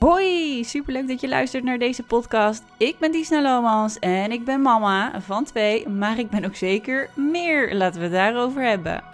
Hoi, superleuk dat je luistert naar deze podcast. Ik ben Disna Lomans en ik ben mama van twee, maar ik ben ook zeker meer. Laten we het daarover hebben.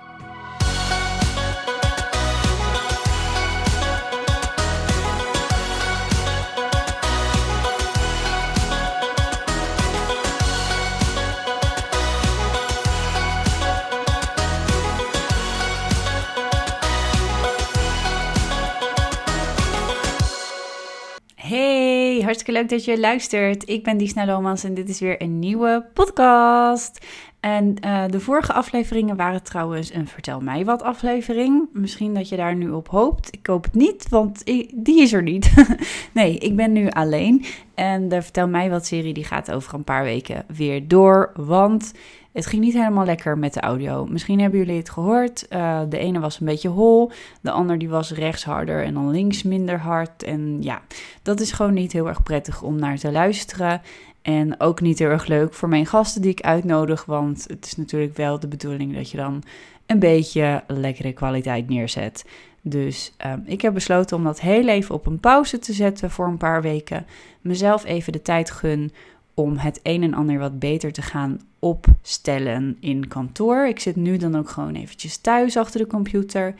Leuk dat je luistert. Ik ben Disna Lomans en dit is weer een nieuwe podcast. En uh, de vorige afleveringen waren trouwens een Vertel mij wat aflevering. Misschien dat je daar nu op hoopt. Ik hoop het niet, want die is er niet. nee, ik ben nu alleen. En de Vertel mij wat serie die gaat over een paar weken weer door. Want het ging niet helemaal lekker met de audio. Misschien hebben jullie het gehoord. Uh, de ene was een beetje hol, de ander die was rechts harder en dan links minder hard. En ja, dat is gewoon niet heel erg prettig om naar te luisteren. En ook niet heel erg leuk voor mijn gasten die ik uitnodig, want het is natuurlijk wel de bedoeling dat je dan een beetje lekkere kwaliteit neerzet. Dus uh, ik heb besloten om dat heel even op een pauze te zetten voor een paar weken. Mezelf even de tijd gun om het een en ander wat beter te gaan opstellen in kantoor. Ik zit nu dan ook gewoon eventjes thuis achter de computer.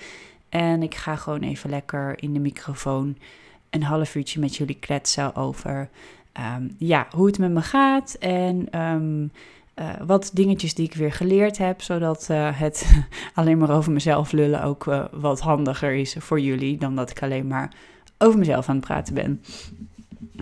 En ik ga gewoon even lekker in de microfoon een half uurtje met jullie kletsen over um, ja, hoe het met me gaat. En um, uh, wat dingetjes die ik weer geleerd heb. Zodat uh, het alleen maar over mezelf lullen ook uh, wat handiger is voor jullie. Dan dat ik alleen maar over mezelf aan het praten ben.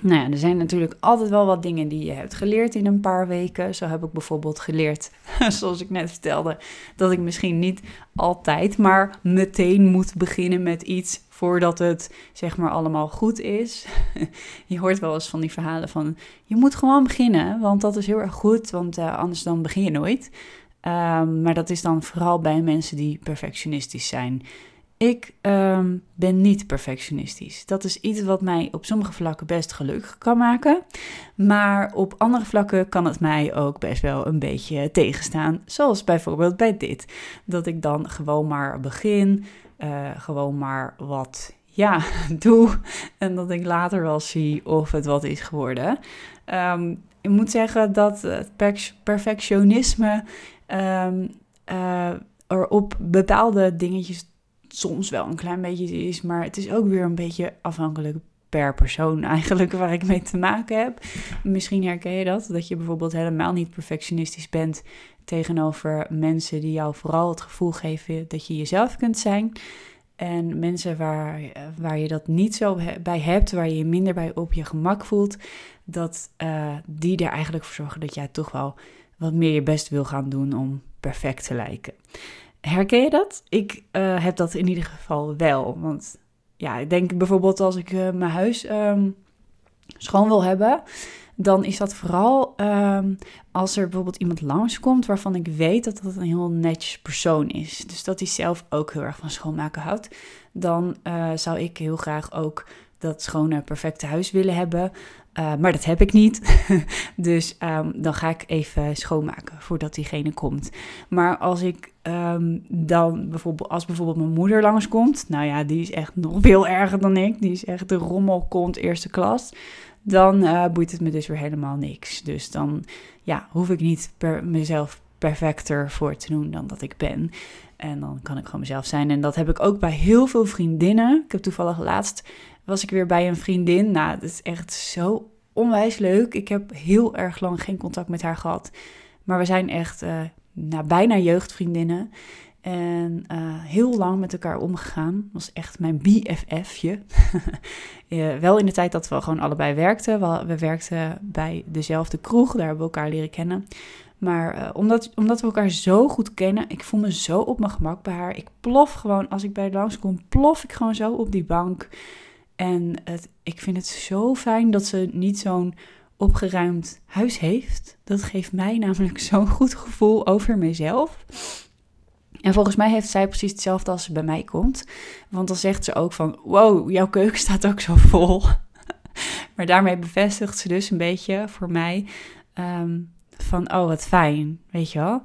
Nou ja, er zijn natuurlijk altijd wel wat dingen die je hebt geleerd in een paar weken. Zo heb ik bijvoorbeeld geleerd, zoals ik net vertelde, dat ik misschien niet altijd, maar meteen moet beginnen met iets voordat het zeg maar allemaal goed is. je hoort wel eens van die verhalen van je moet gewoon beginnen, want dat is heel erg goed, want uh, anders dan begin je nooit. Um, maar dat is dan vooral bij mensen die perfectionistisch zijn. Ik um, ben niet perfectionistisch. Dat is iets wat mij op sommige vlakken best gelukkig kan maken. Maar op andere vlakken kan het mij ook best wel een beetje tegenstaan. Zoals bijvoorbeeld bij dit. Dat ik dan gewoon maar begin, uh, gewoon maar wat ja, doe. En dat ik later wel zie of het wat is geworden. Um, ik moet zeggen dat het perfectionisme um, er op bepaalde dingetjes soms wel een klein beetje is, maar het is ook weer een beetje afhankelijk per persoon eigenlijk waar ik mee te maken heb. Misschien herken je dat, dat je bijvoorbeeld helemaal niet perfectionistisch bent tegenover mensen die jou vooral het gevoel geven dat je jezelf kunt zijn. En mensen waar, waar je dat niet zo bij hebt, waar je je minder bij op je gemak voelt, dat uh, die er eigenlijk voor zorgen dat jij toch wel wat meer je best wil gaan doen om perfect te lijken. Herken je dat? Ik uh, heb dat in ieder geval wel. Want ja, ik denk bijvoorbeeld als ik uh, mijn huis um, schoon wil hebben, dan is dat vooral um, als er bijvoorbeeld iemand langskomt waarvan ik weet dat dat een heel netjes persoon is. Dus dat hij zelf ook heel erg van schoonmaken houdt. Dan uh, zou ik heel graag ook dat schone, perfecte huis willen hebben. Uh, maar dat heb ik niet. dus um, dan ga ik even schoonmaken voordat diegene komt. Maar als ik um, dan bijvoorbeeld, als bijvoorbeeld mijn moeder langskomt, nou ja, die is echt nog veel erger dan ik. Die is echt de rommelkont eerste klas. Dan uh, boeit het me dus weer helemaal niks. Dus dan ja, hoef ik niet per mezelf perfecter voor te doen dan dat ik ben. En dan kan ik gewoon mezelf zijn. En dat heb ik ook bij heel veel vriendinnen. Ik heb toevallig laatst was ik weer bij een vriendin. Nou, dat is echt zo onwijs leuk. Ik heb heel erg lang geen contact met haar gehad. Maar we zijn echt uh, nou, bijna jeugdvriendinnen. En uh, heel lang met elkaar omgegaan. Was echt mijn BFFje. ja, wel in de tijd dat we gewoon allebei werkten. We, we, werkten bij dezelfde kroeg. Daar hebben we elkaar leren kennen. Maar uh, omdat, omdat we elkaar zo goed kennen, ik voel me zo op mijn gemak bij haar. Ik plof gewoon, als ik bij haar langskom, plof ik gewoon zo op die bank. En het, ik vind het zo fijn dat ze niet zo'n opgeruimd huis heeft. Dat geeft mij namelijk zo'n goed gevoel over mezelf. En volgens mij heeft zij precies hetzelfde als ze bij mij komt. Want dan zegt ze ook van, wow, jouw keuken staat ook zo vol. maar daarmee bevestigt ze dus een beetje voor mij um, van, oh wat fijn, weet je wel.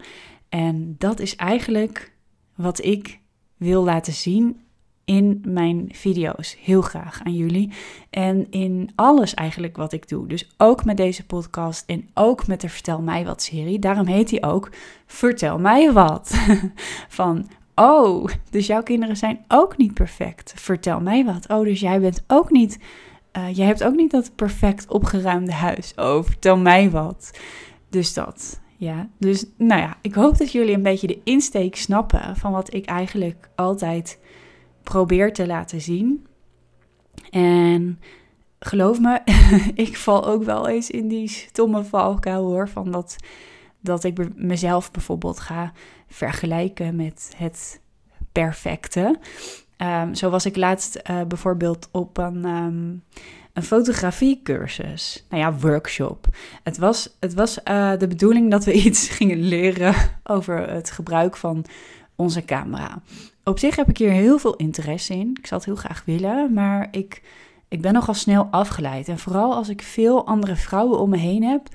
En dat is eigenlijk wat ik wil laten zien in mijn video's. Heel graag aan jullie. En in alles eigenlijk wat ik doe. Dus ook met deze podcast en ook met de Vertel mij wat serie. Daarom heet hij ook Vertel mij wat. Van Oh, dus jouw kinderen zijn ook niet perfect. Vertel mij wat. Oh, dus jij bent ook niet. Uh, jij hebt ook niet dat perfect opgeruimde huis. Oh, vertel mij wat. Dus dat. Ja, dus nou ja, ik hoop dat jullie een beetje de insteek snappen van wat ik eigenlijk altijd probeer te laten zien. En geloof me, ik val ook wel eens in die stomme valkuil hoor. Van dat, dat ik mezelf bijvoorbeeld ga vergelijken met het perfecte. Um, zo was ik laatst uh, bijvoorbeeld op een, um, een fotografiecursus. Nou ja, workshop. Het was, het was uh, de bedoeling dat we iets gingen leren over het gebruik van onze camera. Op zich heb ik hier heel veel interesse in. Ik zou het heel graag willen, maar ik, ik ben nogal snel afgeleid. En vooral als ik veel andere vrouwen om me heen heb,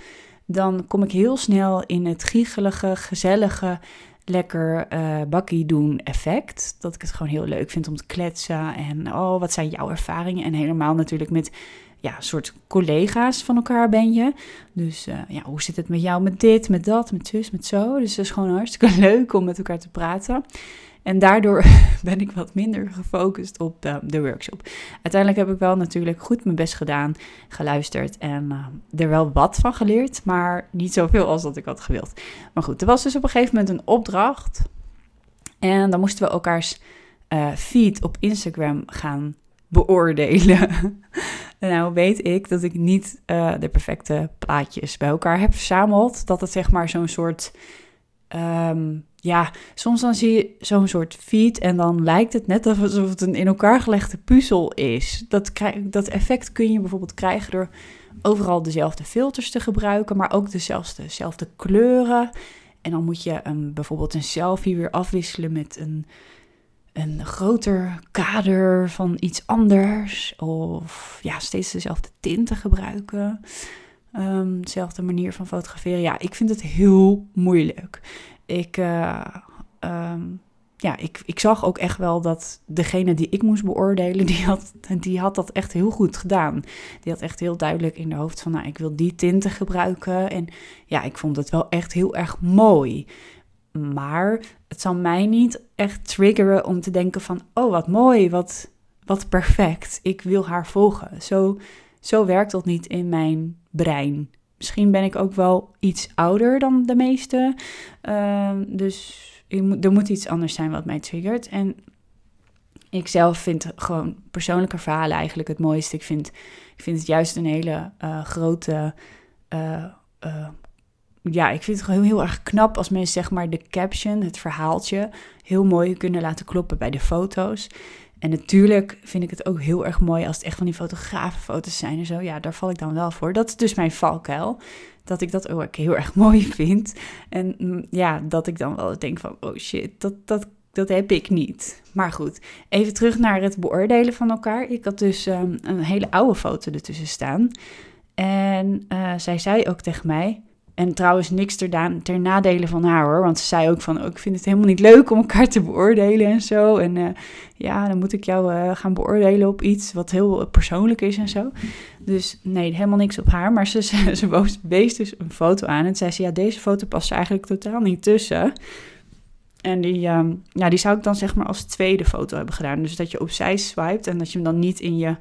dan kom ik heel snel in het giechelige, gezellige, lekker uh, bakkie doen effect. Dat ik het gewoon heel leuk vind om te kletsen. En oh, wat zijn jouw ervaringen? En helemaal natuurlijk met ja, soort collega's van elkaar ben je. Dus uh, ja, hoe zit het met jou met dit, met dat, met zus, met zo? Dus het is gewoon hartstikke leuk om met elkaar te praten. En daardoor ben ik wat minder gefocust op de, de, workshop. Uiteindelijk heb ik wel natuurlijk goed mijn best gedaan, geluisterd en uh, er wel wat van geleerd, maar niet zoveel als dat ik had gewild. Maar goed, er was dus op een gegeven moment een opdracht. En dan moesten we elkaars uh, feed op Instagram gaan beoordelen. nou weet ik dat ik niet uh, de perfecte plaatjes bij elkaar heb verzameld. Dat het zeg maar zo'n soort um, ja, soms dan zie je zo'n soort feed en dan lijkt het net alsof het een in elkaar gelegde puzzel is. Dat, dat effect kun je bijvoorbeeld krijgen door overal dezelfde filters te gebruiken, maar ook dezelfde, dezelfde kleuren. En dan moet je bijvoorbeeld een selfie weer afwisselen met een, een groter kader van iets anders. Of ja, steeds dezelfde tinten gebruiken. Um, dezelfde manier van fotograferen. Ja, ik vind het heel moeilijk ik, uh, um, ja, ik, ik zag ook echt wel dat degene die ik moest beoordelen, die had, die had dat echt heel goed gedaan. Die had echt heel duidelijk in de hoofd van, nou, ik wil die tinten gebruiken. En ja, ik vond het wel echt heel erg mooi. Maar het zal mij niet echt triggeren om te denken van, oh, wat mooi, wat, wat perfect. Ik wil haar volgen. Zo, zo werkt dat niet in mijn brein. Misschien ben ik ook wel iets ouder dan de meeste. Ehm, dus er moet iets anders zijn wat mij triggert. En ik zelf vind gewoon persoonlijke verhalen eigenlijk het mooiste. Ik vind, ik vind het juist een hele uh, grote. Uh, uh, ja, ik vind het gewoon heel, heel erg knap als mensen zeg maar de caption, het verhaaltje, heel mooi kunnen laten kloppen bij de foto's. En natuurlijk vind ik het ook heel erg mooi als het echt van die fotografenfoto's zijn en zo. Ja, daar val ik dan wel voor. Dat is dus mijn valkuil. Dat ik dat ook heel erg mooi vind. En mm, ja, dat ik dan wel denk van, oh shit, dat, dat, dat heb ik niet. Maar goed, even terug naar het beoordelen van elkaar. Ik had dus um, een hele oude foto ertussen staan. En uh, zij zei ook tegen mij, en trouwens, niks ter, ter nadele van haar hoor. Want ze zei ook van, oh, ik vind het helemaal niet leuk om elkaar te beoordelen en zo. En uh, ja, dan moet ik jou uh, gaan beoordelen op iets wat heel persoonlijk is en zo. Dus nee, helemaal niks op haar. Maar ze, ze, ze wees dus een foto aan. En zei ze, ja, deze foto past eigenlijk totaal niet tussen. En die, um, ja, die zou ik dan zeg maar als tweede foto hebben gedaan. Dus dat je opzij swipet en dat je hem dan niet in je,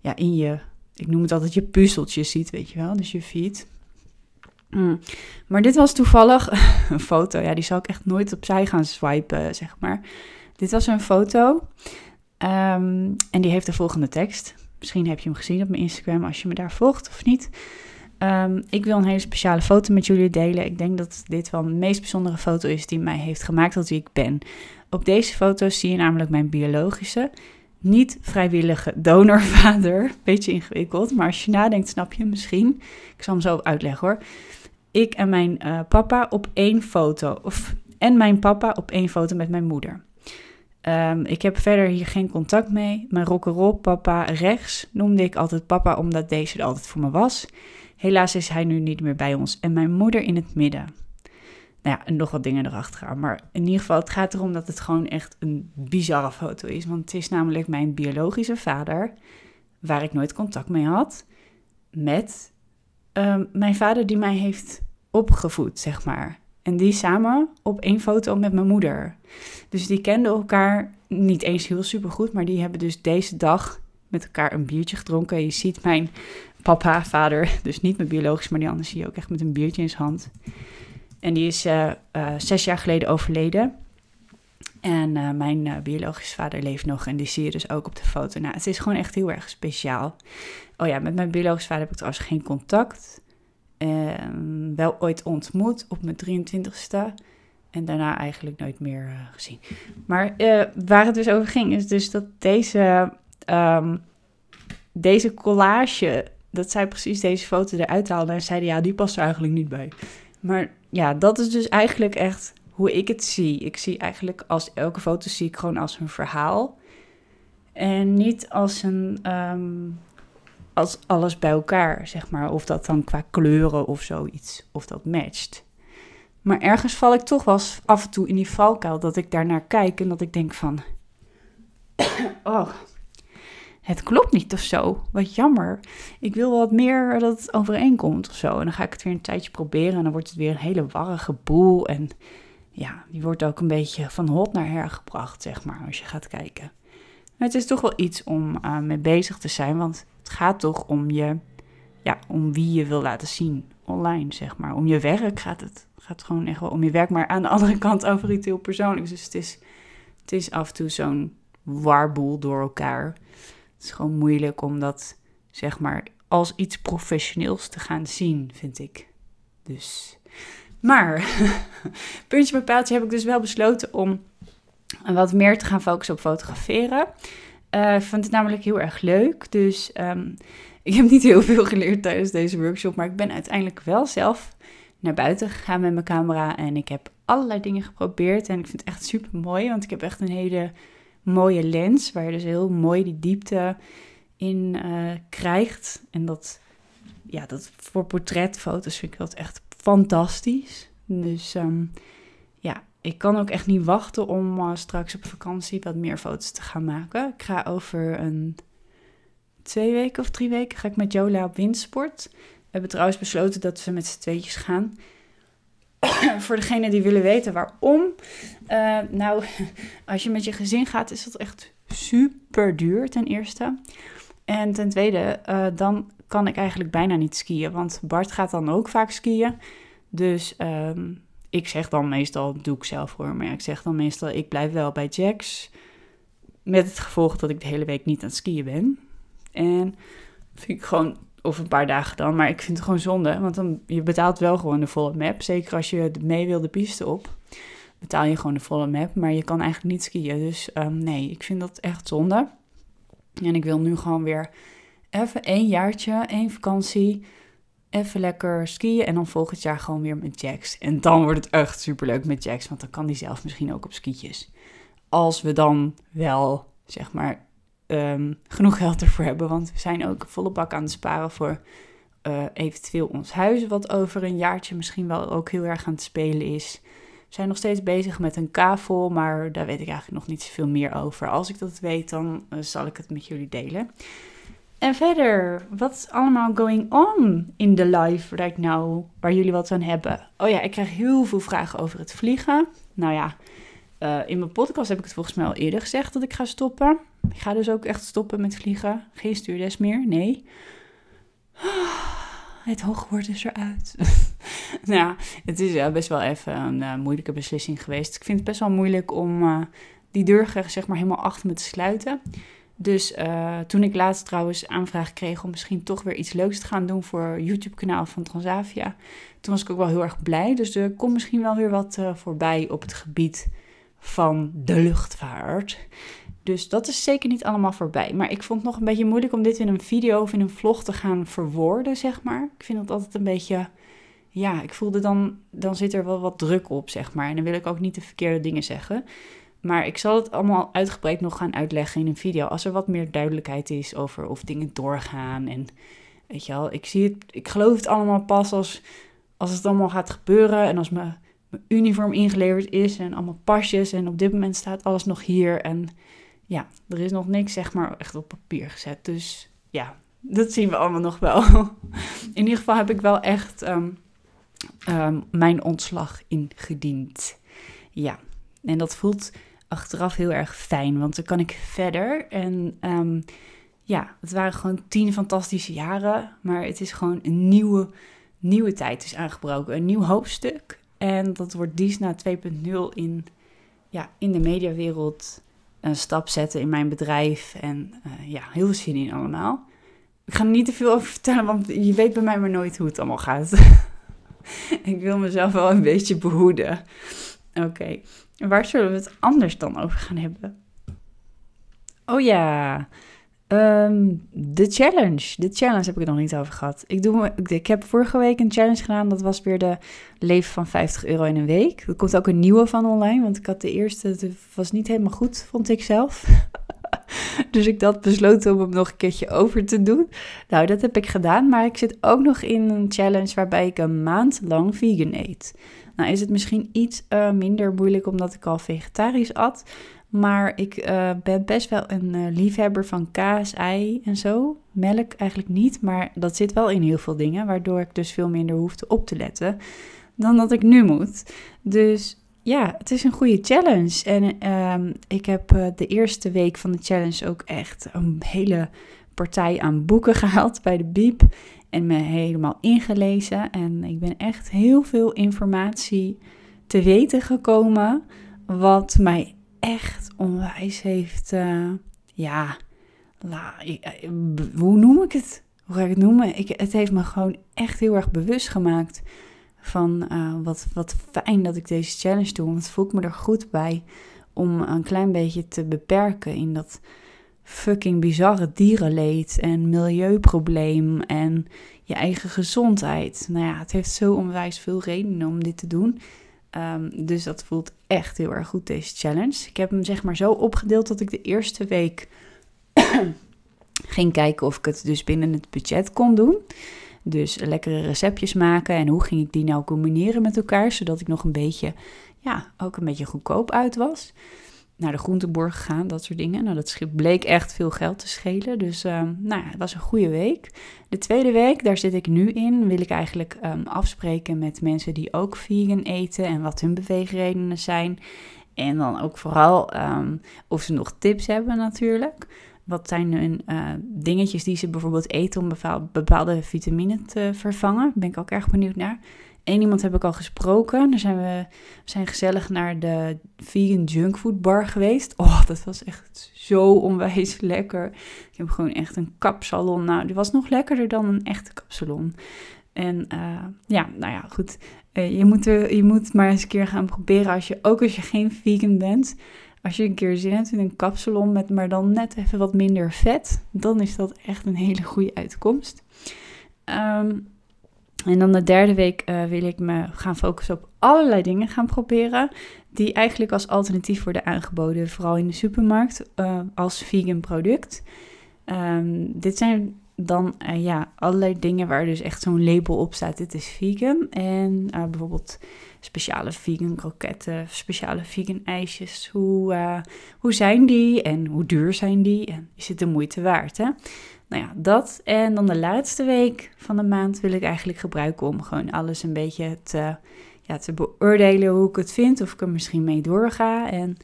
ja, in je, ik noem het altijd je puzzeltje ziet, weet je wel. Dus je feed. Mm. Maar dit was toevallig een foto. Ja, die zou ik echt nooit opzij gaan swipen, zeg maar. Dit was een foto. Um, en die heeft de volgende tekst. Misschien heb je hem gezien op mijn Instagram als je me daar volgt of niet. Um, ik wil een hele speciale foto met jullie delen. Ik denk dat dit wel de meest bijzondere foto is die mij heeft gemaakt tot wie ik ben. Op deze foto zie je namelijk mijn biologische, niet vrijwillige donorvader. Beetje ingewikkeld, maar als je nadenkt snap je misschien. Ik zal hem zo uitleggen hoor ik en mijn uh, papa op één foto. Of, en mijn papa op één foto met mijn moeder. Um, ik heb verder hier geen contact mee. Mijn rock'n'roll papa rechts noemde ik altijd papa omdat deze er altijd voor me was. Helaas is hij nu niet meer bij ons en mijn moeder in het midden. Nou ja, en nog wat dingen erachteraan. Maar in ieder geval, het gaat erom dat het gewoon echt een bizarre foto is. Want het is namelijk mijn biologische vader, waar ik nooit contact mee had, met ehm, mijn vader die mij heeft opgevoed, zeg maar. En die samen op één foto met mijn moeder. Dus die kenden elkaar niet eens heel super goed, maar die hebben dus deze dag met elkaar een biertje gedronken. Je ziet mijn papa, vader, dus niet mijn biologisch, maar die andere zie je ook echt met een biertje in zijn hand. En die is uh, uh, zes jaar geleden overleden. En uh, mijn biologische vader leeft nog en die zie je dus ook op de foto. Nou, het is gewoon echt heel erg speciaal. Oh ja, met mijn biologische vader heb ik trouwens geen contact. Ehm, wel ooit ontmoet op mijn 23ste. En daarna eigenlijk nooit meer gezien. Maar waar het dus over ging, is dus dat deze, um, deze collage, dat zij precies deze foto eruit haalde en zeiden, ja, die past er eigenlijk niet bij. Maar ja, dat is dus eigenlijk echt hoe ik het zie. Ik zie eigenlijk als elke foto zie ik gewoon als een verhaal. En niet als een um, als alles bij elkaar, zeg maar. Of dat dan qua kleuren of zoiets, of dat matcht. Maar ergens val ik toch wel af en toe in die valkuil dat ik daar naar kijk en dat ik denk van, oh, het klopt niet of zo. Wat jammer. Ik wil wat meer dat het overeenkomt of zo. En dan ga ik het weer een tijdje proberen en dan wordt het weer een hele warrige boel. En ja, die wordt ook een beetje van hot naar her gebracht, zeg maar, als je gaat kijken. het is toch wel iets om uh, mee bezig te zijn, want het gaat toch om je, ja, om wie je wil laten zien online, zeg maar. Om je werk gaat het, gaat gewoon echt wel om je werk, maar aan de andere kant over iets heel persoonlijks. Dus het is, het is af en toe zo'n warboel door elkaar. Het is gewoon moeilijk om dat, zeg maar, als iets professioneels te gaan zien, vind ik. Dus, maar, puntje bij paaltje heb ik dus wel besloten om wat meer te gaan focussen op fotograferen. Uh, ik vond het namelijk heel erg leuk. Dus um, ik heb niet heel veel geleerd tijdens deze workshop. Maar ik ben uiteindelijk wel zelf naar buiten gegaan met mijn camera. En ik heb allerlei dingen geprobeerd. En ik vind het echt super mooi. Want ik heb echt een hele mooie lens. Waar je dus heel mooi die diepte in uh, krijgt. En dat, ja, dat voor portretfoto's vind ik dat echt fantastisch. Dus um, ja, ik kan ook echt niet wachten om uh, straks op vakantie wat meer foto's te gaan maken. Ik ga over een twee weken of drie weken ga ik met Jola op windsport. We hebben trouwens besloten dat we met z'n tweetjes gaan. Voor degenen die willen weten waarom. Uh, nou, als je met je gezin gaat, is dat echt super duur ten eerste. En ten tweede, uh, dan kan ik eigenlijk bijna niet skiën. Want Bart gaat dan ook vaak skiën. Dus um, ik zeg dan meestal, doe ik zelf hoor, maar ik zeg dan meestal, ik blijf wel bij Jax. Met het gevolg dat ik de hele week niet aan het skiën ben. En vind ik gewoon, of een paar dagen dan, maar ik vind het gewoon zonde. Want dan, je betaalt wel gewoon de volle map. Zeker als je mee wil de piste op, betaal je gewoon de volle map. Maar je kan eigenlijk niet skiën. Dus um, nee, ik vind dat echt zonde. En ik wil nu gewoon weer even één jaartje, één vakantie even lekker skiën en dan volgend jaar gewoon weer met Jax. En dan wordt het echt superleuk met Jax, want dan kan hij zelf misschien ook op skietjes. Als we dan wel, zeg maar, um, genoeg geld ervoor hebben. Want we zijn ook volle bak aan het sparen voor uh, eventueel ons huis, wat over een jaartje misschien wel ook heel erg aan het spelen is. We zijn nog steeds bezig met een kavel, maar daar weet ik eigenlijk nog niet zoveel meer over. Als ik dat weet, dan uh, zal ik het met jullie delen. En verder, wat is allemaal going on in the life right now, waar jullie wat aan hebben? Oh ja, ik krijg heel veel vragen over het vliegen. Nou ja, uh, in mijn podcast heb ik het volgens mij al eerder gezegd dat ik ga stoppen. Ik ga dus ook echt stoppen met vliegen. Geen stuurdes meer, nee. Het hoogwoord is eruit. nou ja, het is uh, best wel even een uh, moeilijke beslissing geweest. Ik vind het best wel moeilijk om die deur zeg maar helemaal achter me te sluiten. Dus uh, toen ik laatst trouwens aanvraag kreeg om misschien toch weer iets leuks te gaan doen voor YouTube-kanaal van Transavia, toen was ik ook wel heel erg blij. Dus er komt misschien wel weer wat uh, voorbij op het gebied van de luchtvaart. Dus dat is zeker niet allemaal voorbij. Maar ik vond het nog een beetje moeilijk om dit in een video of in een vlog te gaan verwoorden, zeg maar. Ik vind dat altijd een beetje. Ja, ik voelde dan. Dan zit er wel wat druk op, zeg maar. En dan wil ik ook niet de verkeerde dingen zeggen. Maar ik zal het allemaal uitgebreid nog gaan uitleggen in een video. Als er wat meer duidelijkheid is over of dingen doorgaan. En weet je wel, ik zie het, ik geloof het allemaal pas als, als het allemaal gaat gebeuren. En als mijn, uniform ingeleverd is en allemaal pasjes. En op dit moment staat alles nog hier. En ja, er is nog niks zeg maar echt op papier gezet. Dus ja, dat zien we allemaal nog wel. In ieder geval heb ik wel echt ehm, ehm, mijn ontslag ingediend. Ja, en dat voelt achteraf heel erg fijn, want dan kan ik verder. En um, ja, het waren gewoon tien fantastische jaren, maar het is gewoon een nieuwe, nieuwe tijd is aangebroken. Een nieuw hoofdstuk. En dat wordt Disna 2.0 in, ja, in de mediawereld een stap zetten in mijn bedrijf. En uh, ja, heel veel zin in allemaal. Ik ga er niet te veel over vertellen, want je weet bij mij maar nooit hoe het allemaal gaat. ik wil mezelf wel een beetje behoeden. Oké, waar zullen we het anders dan over gaan hebben? Oh ja, Ehm, de challenge. De challenge heb ik er nog niet over gehad. Ik, doe, ik heb vorige week een challenge gedaan. Dat was weer de leven van 50 euro in een week. Er komt ook een nieuwe van online. Want ik had de eerste, het was niet helemaal goed, vond ik zelf. dus ik had besloten om hem nog een keertje over te doen. Nou, dat heb ik gedaan. Maar ik zit ook nog in een challenge waarbij ik een maand lang vegan eet. Nou is het misschien iets uh, minder moeilijk omdat ik al vegetarisch at. Maar ik uh, ben best wel een uh, liefhebber van kaas, ei en zo. Melk eigenlijk niet, maar dat zit wel in heel veel dingen. Waardoor ik dus veel minder hoef op te letten dan dat ik nu moet. Dus ja, het is een goede challenge. En uh, ik heb de eerste week van de challenge ook echt een hele partij aan boeken gehaald bij de Biep. En me helemaal ingelezen. En ik ben echt heel veel informatie te weten gekomen. Wat mij echt onwijs heeft, uh, ja, la, eh, hoe noem ik het? Hoe ga ik het noemen? Ik, het heeft me gewoon echt heel erg bewust gemaakt van uh, wat, wat fijn dat ik deze challenge doe. Want voel ik me er goed bij om een klein beetje te beperken in dat fucking bizarre dierenleed en milieuprobleem en je eigen gezondheid. Nou ja, het heeft zo onwijs veel redenen om dit te doen. Um, dus dat voelt echt heel erg goed, deze challenge. Ik heb hem zeg maar zo opgedeeld dat ik de eerste week ging kijken of ik het dus binnen het budget kon doen. Dus lekkere receptjes maken en hoe ging ik die nou combineren met elkaar, zodat ik nog een beetje, ja, ook een beetje goedkoop uit was naar de groenteborg gegaan, dat soort dingen. Nou, dat bleek echt veel geld te schelen. Dus uh, nou het was een goede week. De tweede week, daar zit ik nu in, wil ik eigenlijk um, afspreken met mensen die ook vegan eten en wat hun beweegredenen zijn. En dan ook vooral um, of ze nog tips hebben natuurlijk. Wat zijn hun uh, dingetjes die ze bijvoorbeeld eten om bepaalde vitamine te vervangen? Daar ben ik ook erg benieuwd naar. Eén iemand heb ik al gesproken. Daar zijn we, zijn gezellig naar de vegan junkfood bar geweest. Oh, dat was echt zo onwijs lekker. Ik heb gewoon echt een kapsalon. Nou, die was nog lekkerder dan een echte kapsalon. En uh, ja, nou ja, goed. Uh, je, moet er, je moet maar eens een keer gaan proberen als je, ook als je geen vegan bent. Als je een keer zin hebt in een kapsalon met maar dan net even wat minder vet, dan is dat echt een hele goede uitkomst. Um, en dan de derde week uh, wil ik me gaan focussen op allerlei dingen gaan proberen. Die eigenlijk als alternatief worden aangeboden, vooral in de supermarkt, uh, als vegan product. Um, dit zijn dan uh, ja, allerlei dingen waar dus echt zo'n label op staat: dit is vegan. En bijvoorbeeld speciale vegan kroketten, speciale vegan ijsjes. Hoe, hoe zijn die en hoe duur zijn die? En is het de moeite waard? Hè? Nou ja, dat. En dan de laatste week van de maand wil ik eigenlijk gebruiken om gewoon alles een beetje te, ja, te beoordelen hoe ik het vind. Of ik er misschien mee doorga. En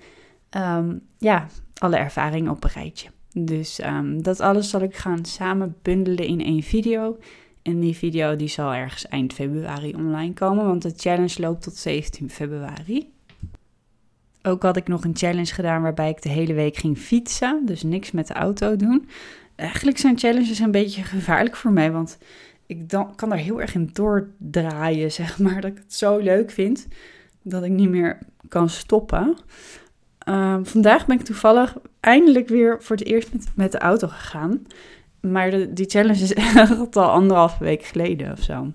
um, ja, alle ervaringen op een rijtje. Dus um, dat alles zal ik gaan samen bundelen in één video. En die video die zal ergens eind februari online komen, want de challenge loopt tot 17 februari. Ook had ik nog een challenge gedaan waarbij ik de hele week ging fietsen, dus niks met de auto doen eigenlijk zijn challenges een beetje gevaarlijk voor mij, want ik dan, kan er heel erg in doordraaien, zeg maar. Dat ik het zo leuk vind dat ik niet meer kan stoppen. Uh, vandaag ben ik toevallig eindelijk weer voor het eerst met, de auto gegaan. Maar die challenge is echt al anderhalve week geleden of zo.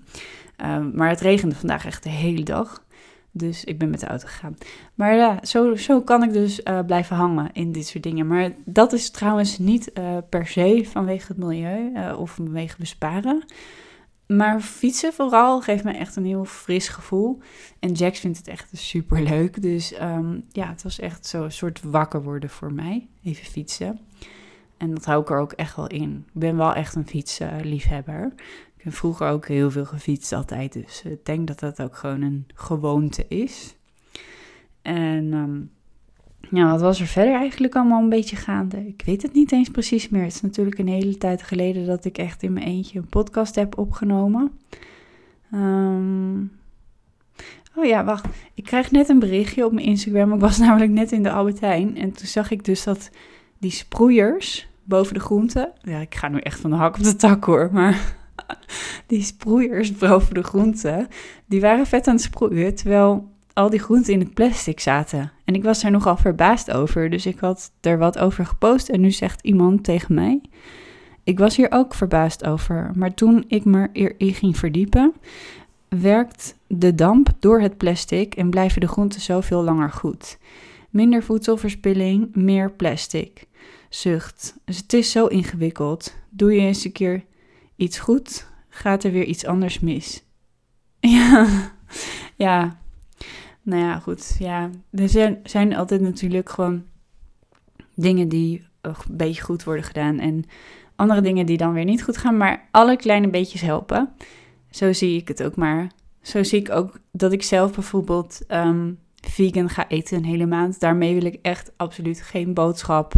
Uh, maar het regende vandaag echt de hele dag. Dus ik ben met de auto gegaan. Maar ja, zo, zo kan ik dus uh, blijven hangen in dit soort dingen. Maar dat is trouwens niet uh, per se vanwege het milieu uh, of vanwege besparen. Maar fietsen vooral geeft me echt een heel fris gevoel. En Jax vindt het echt super leuk. Dus ehm, ja, het was echt zo'n soort wakker worden voor mij. Even fietsen. En dat hou ik er ook echt wel in. Ik ben wel echt een fietsliefhebber. ik heb vroeger ook heel veel gefietst altijd. Dus ik denk dat dat ook gewoon een gewoonte is. En um, ja, wat was er verder eigenlijk allemaal een beetje gaande? Ik weet het niet eens precies meer. Het is natuurlijk een hele tijd geleden dat ik echt in mijn eentje een podcast heb opgenomen. Ehm, oh ja, wacht. Ik krijg net een berichtje op mijn Instagram. Ik was namelijk net in de Albertijn. En toen zag ik dus dat die sproeiers boven de groenten... Ja, ik ga nu echt van de hak op de tak hoor, maar... die sproeiers boven de groenten, die waren vet aan het sproeien. Terwijl al die groenten in het plastic zaten. En ik was er nogal verbaasd over, dus ik had er wat over gepost en nu zegt iemand tegen mij. Ik was hier ook verbaasd over, maar toen ik me erin ging verdiepen, werkt de damp door het plastic en blijven de groenten zoveel langer goed. Minder voedselverspilling, meer plastic. Zucht. Dus het is zo ingewikkeld. Doe je eens een keer iets goed, gaat er weer iets anders mis. Ja, ja nou ja, goed. Ja, er zijn, zijn altijd natuurlijk gewoon dingen die een beetje goed worden gedaan. En andere dingen die dan weer niet goed gaan. Maar alle kleine beetjes helpen. Zo zie ik het ook maar. Zo zie ik ook dat ik zelf bijvoorbeeld ehm, vegan ga eten een hele maand. Daarmee wil ik echt absoluut geen boodschap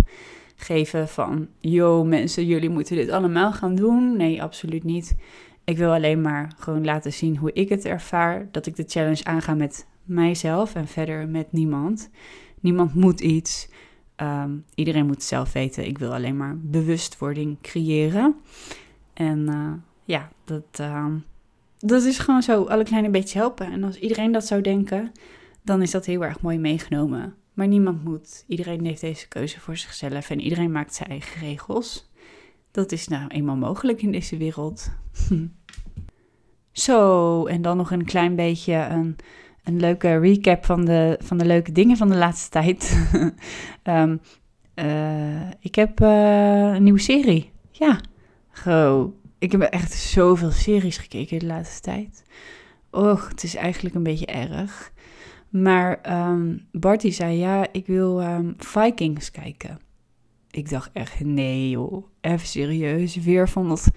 geven van... Yo mensen, jullie moeten dit allemaal gaan doen. Nee, absoluut niet. Ik wil alleen maar gewoon laten zien hoe ik het ervaar. Dat ik de challenge aanga met mijzelf en verder met niemand. Niemand moet iets. Ehm, iedereen moet zelf weten. Ik wil alleen maar bewustwording creëren. En uh, ja, dat, uh, dat is gewoon zo. Alle kleine beetjes helpen. En als iedereen dat zou denken, dan is dat heel erg mooi meegenomen. Maar niemand moet. Iedereen heeft deze keuze voor zichzelf en iedereen maakt zijn eigen regels. Dat is nou eenmaal mogelijk in deze wereld. Zo, en dan nog een klein beetje een een leuke recap van de, van de leuke dingen van de laatste tijd. Ehm, eh, ik heb uh, een nieuwe serie. Ja, Go. Ik heb echt zoveel series gekeken de laatste tijd. Och, het is eigenlijk een beetje erg. Maar um, Barty zei, ja, ik wil um, Vikings kijken. Ik dacht echt, nee joh, even serieus. Weer van dat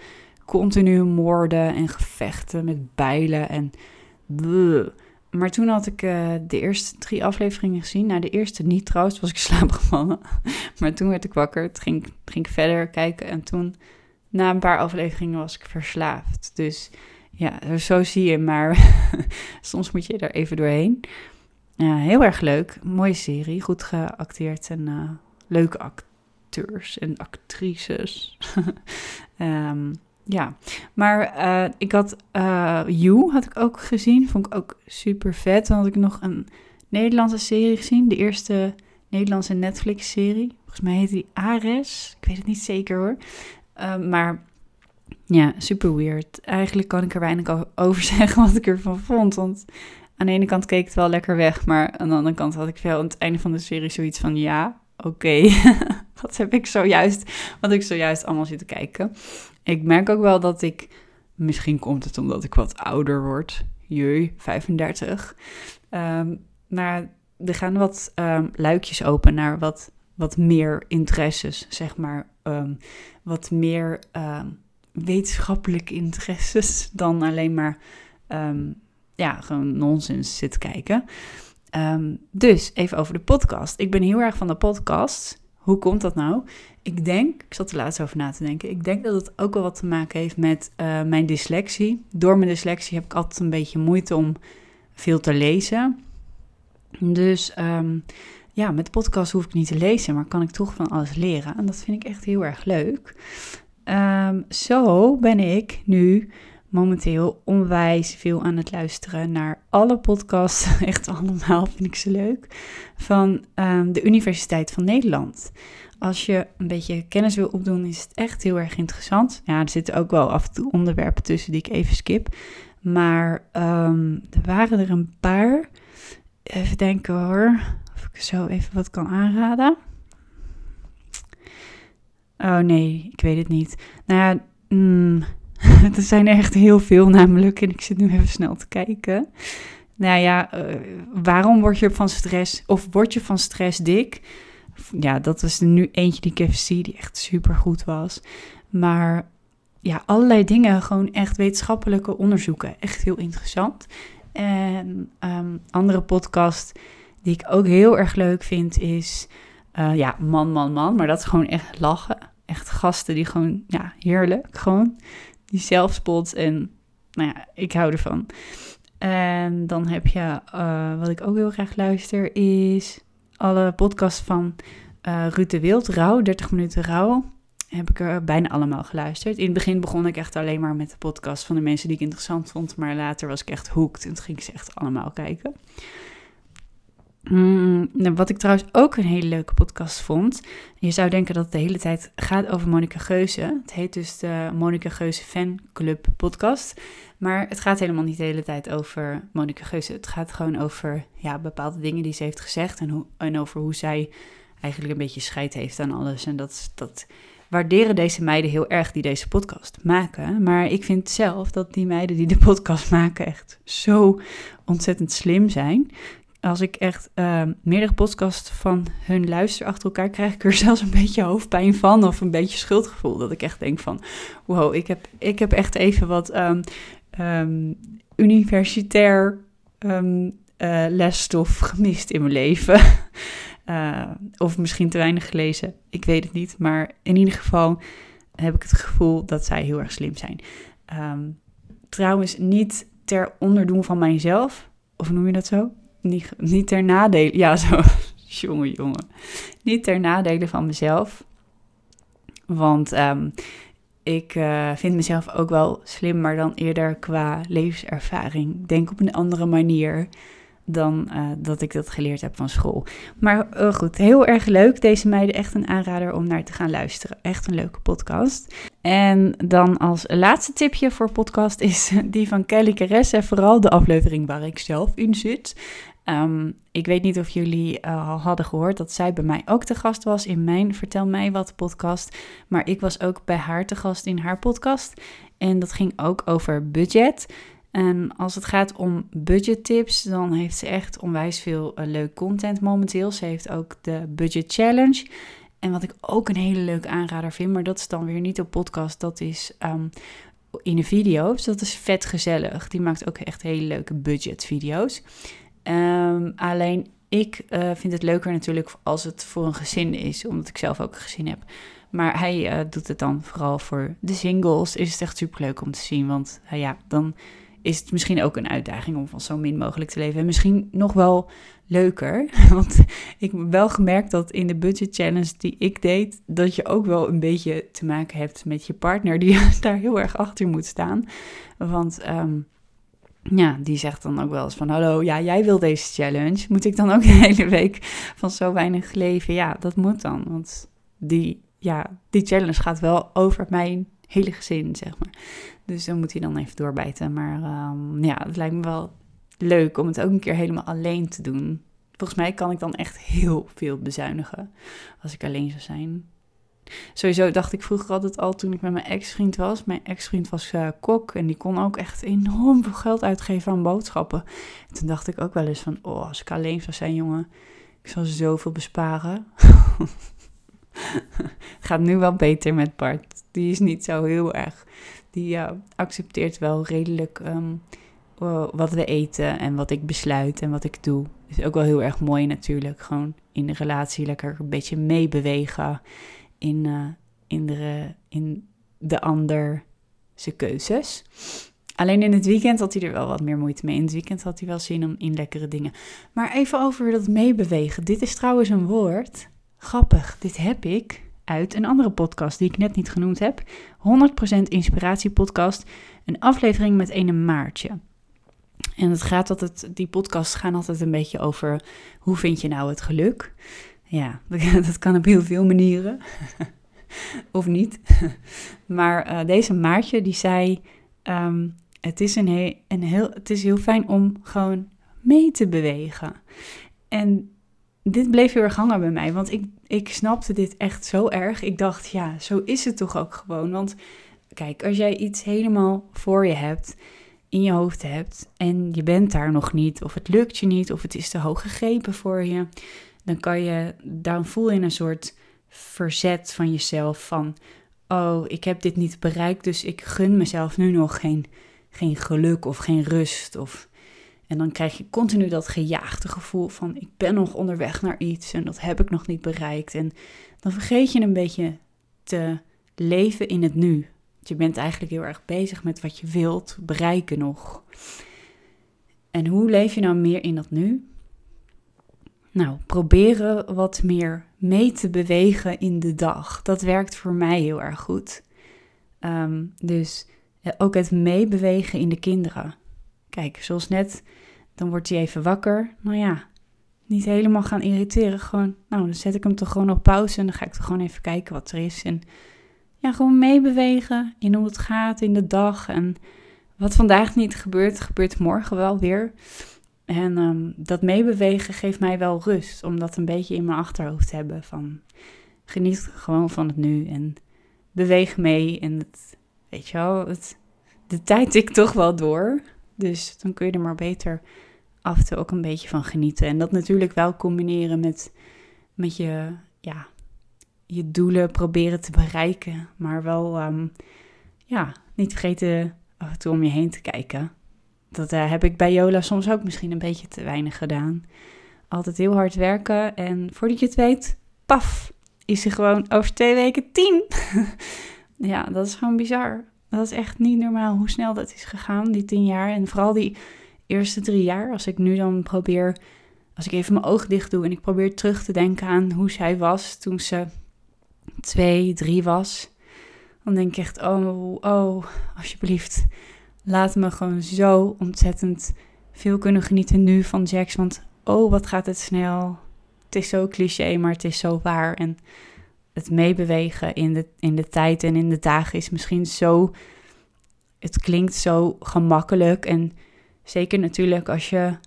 continu moorden en gevechten met bijlen en... Bleh. Maar toen had ik uh, de eerste drie afleveringen gezien. Nou, de eerste niet trouwens, was ik slaapgevallen. maar toen werd ik wakker, toen ging, ging ik verder kijken. En toen, na een paar afleveringen, was ik verslaafd. Dus ja, zo zie je. Maar soms moet je er even doorheen. Uh, heel erg leuk. Mooie serie. Goed geacteerd en uh, leuke acteurs en actrices. um, ja, maar uh, ik had uh, You had ik ook gezien. Vond ik ook super vet. Dan had ik nog een Nederlandse serie gezien. De eerste Nederlandse Netflix-serie. Volgens mij heet die Ares. Ik weet het niet zeker hoor. Uh, maar ja, super weird. Eigenlijk kan ik er weinig over zeggen wat ik ervan vond. Want aan de ene kant keek het wel lekker weg. Maar aan de andere kant had ik wel aan het einde van de serie zoiets van... Ja, oké, okay. wat heb ik zojuist, wat ik zojuist allemaal zitten kijken. Ik merk ook wel dat ik, misschien komt het omdat ik wat ouder word, jee, 35. Um, maar er gaan wat um, luikjes open naar wat, wat meer interesses, zeg maar. Um, wat meer wetenschappelijke interesses dan alleen maar ja, gewoon nonsens zitten kijken. dus even over de podcast. Ik ben heel erg van de podcast. Hoe komt dat nou? Ik denk, ik zat er laatst over na te denken, ik denk dat het ook wel wat te maken heeft met uh, mijn dyslexie. Door mijn dyslexie heb ik altijd een beetje moeite om veel te lezen. Dus um, ja, met de podcast hoef ik niet te lezen, maar kan ik toch van alles leren. En dat vind ik echt heel erg leuk. Um, zo ben ik nu momenteel onwijs veel aan het luisteren naar alle podcasts, echt allemaal vind ik ze leuk, van um, de Universiteit van Nederland. Als je een beetje kennis wil opdoen, is het echt heel erg interessant. Ja, er zitten ook wel af en toe onderwerpen tussen die ik even skip. Maar um, er waren er een paar. Even denken hoor, of ik zo even wat kan aanraden. Oh nee, ik weet het niet. Nou ja, mm, er zijn echt heel veel namelijk. En ik zit nu even snel te kijken. Nou ja, uh, waarom word je van stress of word je van stress dik? Ja, dat was er nu eentje die ik even zie die echt super goed was. Maar ja, allerlei dingen, gewoon echt wetenschappelijke onderzoeken. Echt heel interessant. En um, andere podcast die ik ook heel erg leuk vind is, uh, ja, man, man, man. Maar dat is gewoon echt lachen. Echt gasten die gewoon, ja, heerlijk. Gewoon die zelfspot en, nou ja, ik hou ervan. En dan heb je, uh, wat ik ook heel graag luister, is alle podcasts van uh, Ruud de Wild, Rauw, 30 minuten Rauw heb ik er bijna allemaal geluisterd. In het begin begon ik echt alleen maar met de podcast van de mensen die ik interessant vond. Maar later was ik echt hooked en ging ik ze echt allemaal kijken. Mm, nou, wat ik trouwens ook een hele leuke podcast vond. Je zou denken dat het de hele tijd gaat over Monica Geuze. Het heet dus de Monica Geuze Fanclub podcast. Maar het gaat helemaal niet de hele tijd over Monica Geuze. Het gaat gewoon over ja, bepaalde dingen die ze heeft gezegd. En over hoe zij eigenlijk een beetje scheid heeft aan alles. En dat, dat waarderen deze meiden heel erg die deze podcast maken. Maar ik vind zelf dat die meiden die de podcast maken echt zo ontzettend slim zijn. Als ik echt uh, meerdere podcasts van hun luister achter elkaar, krijg ik er zelfs een beetje hoofdpijn van. Of een beetje schuldgevoel. Dat ik echt denk van, wow, ik heb, ik heb echt even wat um, um, universitair uh, lesstof gemist in mijn leven. Uh, of misschien te weinig gelezen, ik weet het niet. Maar in ieder geval heb ik het gevoel dat zij heel erg slim zijn. Trouwens, niet ter onderdoen van mijzelf, of noem je dat zo? Niet, niet ter nadele, ja zo, jongen, jongen. Niet ter nadele van mezelf. Want um, ik uh, vind mezelf ook wel slim, maar dan eerder qua levenservaring. Denk op een andere manier dan uh, dat ik dat geleerd heb van school. Maar uh, goed, heel erg leuk. Deze meiden echt een aanrader om naar te gaan luisteren. Echt een leuke podcast. En dan als laatste tipje voor podcast is die van Kelly Caresse. Vooral de aflevering waar ik zelf in zit. Um, ik weet niet of jullie uh, al hadden gehoord dat zij bij mij ook te gast was in mijn Vertel mij wat podcast. Maar ik was ook bij haar te gast in haar podcast. En dat ging ook over budget. En als het gaat om budgettips, dan heeft ze echt onwijs veel uh, leuk content momenteel. Ze heeft ook de Budget Challenge. En wat ik ook een hele leuke aanrader vind, maar dat is dan weer niet op podcast, dat is um, in de video's. Dat is vet gezellig. Die maakt ook echt hele leuke budgetvideo's. Um, alleen ik uh, vind het leuker natuurlijk als het voor een gezin is, omdat ik zelf ook een gezin heb. Maar hij uh, doet het dan vooral voor de singles. Is het echt super leuk om te zien, want uh, ja, dan is het misschien ook een uitdaging om van zo min mogelijk te leven. En misschien nog wel leuker, want ik heb wel gemerkt dat in de budget challenge die ik deed, dat je ook wel een beetje te maken hebt met je partner die daar heel erg achter moet staan. Want um, ja, die zegt dan ook wel eens van, hallo, ja, jij wil deze challenge. Moet ik dan ook de hele week van zo weinig leven? Ja, dat moet dan, want die, ja, die challenge gaat wel over mijn hele gezin, zeg maar. Dus dan moet hij dan even doorbijten. Maar um, ja, het lijkt me wel leuk om het ook een keer helemaal alleen te doen. Volgens mij kan ik dan echt heel veel bezuinigen als ik alleen zou zijn. Sowieso dacht ik vroeger altijd al toen ik met mijn ex-vriend was. Mijn ex-vriend was uh, kok en die kon ook echt enorm veel geld uitgeven aan boodschappen. En toen dacht ik ook wel eens van, oh, als ik alleen zou zijn, jongen, ik zou zoveel besparen. Gaat nu wel beter met Bart. Die is niet zo heel erg. Die accepteert wel redelijk um, wat we eten en wat ik besluit en wat ik doe. Is ook wel heel erg mooi natuurlijk. Gewoon in de relatie lekker een beetje meebewegen in, uh, in, de, in de keuzes. Alleen in het weekend had hij er wel wat meer moeite mee. In het weekend had hij wel zin om in lekkere dingen. Maar even over dat meebewegen. Dit is trouwens een woord Grappig, dit heb ik uit een andere podcast die ik net niet genoemd heb. 100% Inspiratiepodcast. Een aflevering met een Maartje. En het gaat altijd, die podcasts gaan altijd een beetje over hoe vind je nou het geluk? Ja, dat kan op heel veel manieren. of niet. maar uh, deze Maartje die zei, um, het, is een een heel, het is heel fijn om gewoon mee te bewegen. En dit bleef heel erg hangen bij mij, want ik, ik snapte dit echt zo erg. Ik dacht, ja, zo is het toch ook gewoon. Want kijk, als jij iets helemaal voor je hebt, in je hoofd hebt en je bent daar nog niet, of het lukt je niet, of het is te hoog gegrepen voor je, dan kan je, dan voel je een soort verzet van jezelf van, oh, ik heb dit niet bereikt, dus ik gun mezelf nu nog geen, geen geluk of geen rust. Of, en dan krijg je continu dat gejaagde gevoel van, ik ben nog onderweg naar iets en dat heb ik nog niet bereikt. En dan vergeet je een beetje te leven in het nu. Je bent eigenlijk heel erg bezig met wat je wilt bereiken nog. En hoe leef je nou meer in dat nu? Nou, proberen wat meer mee te bewegen in de dag. Dat werkt voor mij heel erg goed. Ehm, dus ook het meebewegen in de kinderen. Kijk, zoals net, dan wordt hij even wakker. Nou ja, niet helemaal gaan irriteren. Gewoon, nou, dan zet ik hem toch gewoon op pauze en dan ga ik toch gewoon even kijken wat er is. En ja, gewoon meebewegen in hoe het gaat in de dag. En wat vandaag niet gebeurt, gebeurt morgen wel weer. En um, dat meebewegen geeft mij wel rust, om dat een beetje in mijn achterhoofd te hebben. Van geniet gewoon van het nu en beweeg mee. En het, weet je wel, het, de tijd tikt toch wel door. Dus dan kun je er maar beter af en toe ook een beetje van genieten. En dat natuurlijk wel combineren met, met je, ja, je doelen proberen te bereiken. Maar wel, um, ja, niet vergeten af en toe om je heen te kijken. Dat uh, heb ik bij Jola soms ook misschien een beetje te weinig gedaan. Altijd heel hard werken en voordat je het weet, paf, is ze gewoon over twee weken tien. ja, dat is gewoon bizar. Dat is echt niet normaal hoe snel dat is gegaan, die tien jaar. En vooral die eerste drie jaar, als ik nu dan probeer, als ik even mijn ogen dicht doe en ik probeer terug te denken aan hoe zij was toen ze twee, drie was. Dan denk ik echt, oh, oh, alsjeblieft, laat me gewoon zo ontzettend veel kunnen genieten nu van Jax. Want oh, wat gaat het snel. Het is zo cliché, maar het is zo waar. En het meebewegen in de, in de tijd en in de dagen is misschien zo. Het klinkt zo gemakkelijk. En zeker natuurlijk als je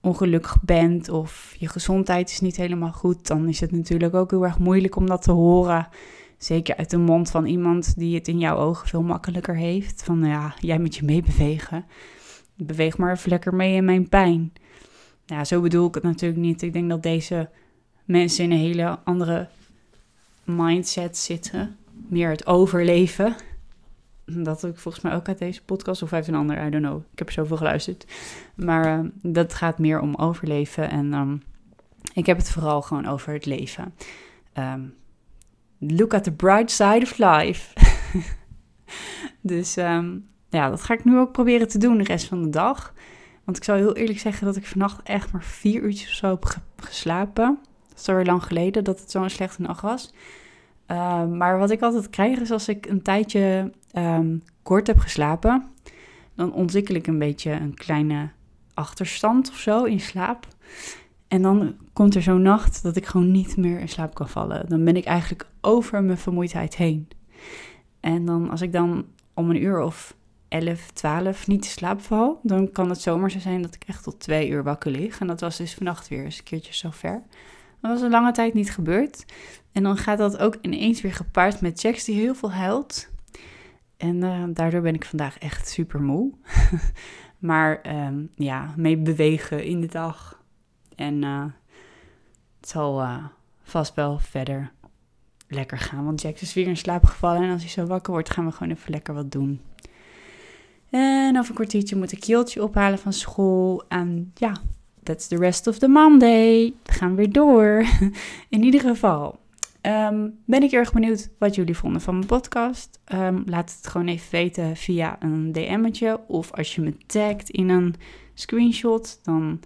ongelukkig bent of je gezondheid is niet helemaal goed, dan is het natuurlijk ook heel erg moeilijk om dat te horen. Zeker uit de mond van iemand die het in jouw ogen veel makkelijker heeft. Van ja, jij moet je meebewegen. Beweeg maar even lekker mee in mijn pijn. Ja, zo bedoel ik het natuurlijk niet. Ik denk dat deze mensen in een hele andere mindset zitten. Meer het overleven. Dat ik volgens mij ook uit deze podcast, of uit een ander, I don't know. Ik heb zoveel geluisterd. Maar uh, dat gaat meer om overleven. En um, ik heb het vooral gewoon over het leven. Um, look at the bright side of life. dus um, ja, dat ga ik nu ook proberen te doen de rest van de dag. Want ik zal heel eerlijk zeggen dat ik vannacht echt maar vier uurtjes of zo heb geslapen. Alweer lang geleden dat het zo'n slechte nacht was. Uh, maar wat ik altijd krijg is als ik een tijdje um, kort heb geslapen, dan ontwikkel ik een beetje een kleine achterstand of zo in slaap. En dan komt er zo'n nacht dat ik gewoon niet meer in slaap kan vallen. Dan ben ik eigenlijk over mijn vermoeidheid heen. En dan als ik dan om een uur of 11, 12 niet in slaap val, dan kan het zomaar zo zijn dat ik echt tot twee uur wakker lig. En dat was dus vannacht weer eens een keertje zo ver. Dat was een lange tijd niet gebeurd. En dan gaat dat ook ineens weer gepaard met Jax die heel veel huilt. En uh, daardoor ben ik vandaag echt super moe. maar um, ja, mee bewegen in de dag. En uh, het zal uh, vast wel verder lekker gaan. Want Jax is weer in slaap gevallen. En als hij zo wakker wordt, gaan we gewoon even lekker wat doen. En over een kwartiertje moet ik Jiltje ophalen van school. En ja, that's the rest of the Monday. We gaan weer door. In ieder geval, um, ben ik erg benieuwd wat jullie vonden van mijn podcast. Um, laat het gewoon even weten via een DM'tje. Of als je me tagt in een screenshot, dan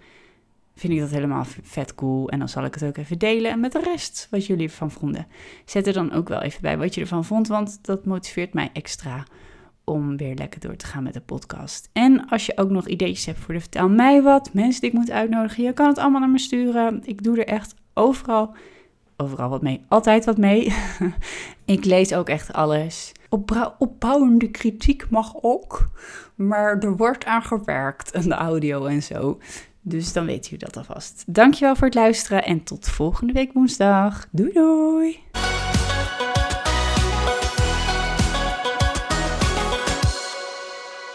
vind ik dat helemaal vet cool. En dan zal ik het ook even delen. En met de rest wat jullie ervan vonden. Zet er dan ook wel even bij wat je ervan vond, want dat motiveert mij extra om weer lekker door te gaan met de podcast. En als je ook nog ideetjes hebt voor de Vertel mij wat, mensen die ik moet uitnodigen, je kan het allemaal naar me sturen. Ik doe er echt overal, overal wat mee, altijd wat mee. ik lees ook echt alles. Op, opbouwende kritiek mag ook, maar er wordt aan gewerkt, aan de audio en zo. Dus dan weet u dat alvast. Dankjewel voor het luisteren en tot volgende week woensdag. Doei doei!